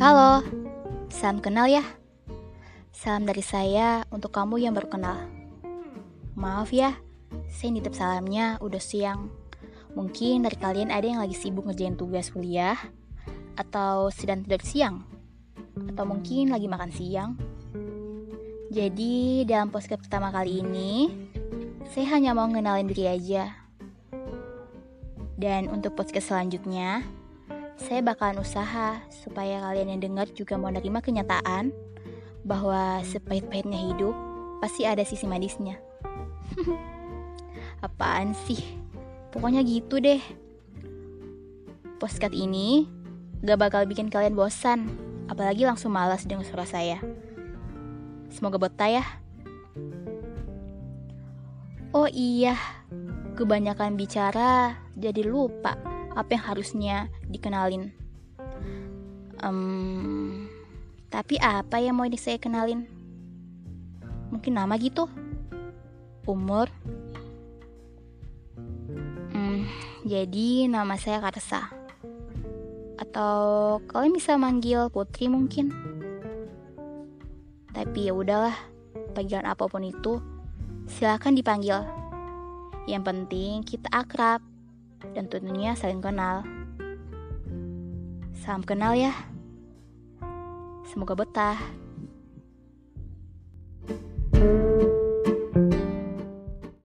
Halo, salam kenal ya. Salam dari saya untuk kamu yang baru kenal. Maaf ya, saya nitip salamnya udah siang. Mungkin dari kalian ada yang lagi sibuk ngerjain tugas kuliah, atau sedang tidur siang, atau mungkin lagi makan siang. Jadi, dalam podcast pertama kali ini, saya hanya mau ngenalin diri aja. Dan untuk podcast selanjutnya, saya bakalan usaha supaya kalian yang dengar juga mau nerima kenyataan bahwa sepahit-pahitnya hidup pasti ada sisi manisnya. Apaan sih? Pokoknya gitu deh. Postcard ini gak bakal bikin kalian bosan, apalagi langsung malas dengan suara saya. Semoga betah ya. Oh iya, kebanyakan bicara jadi lupa apa yang harusnya dikenalin. Um, tapi apa yang mau saya kenalin? Mungkin nama gitu? Umur? Hmm, jadi nama saya Karsa. Atau kalian bisa manggil Putri mungkin? Tapi ya udahlah, panggilan apa pun itu, silakan dipanggil. Yang penting kita akrab dan tentunya saling kenal. Salam kenal ya. Semoga betah.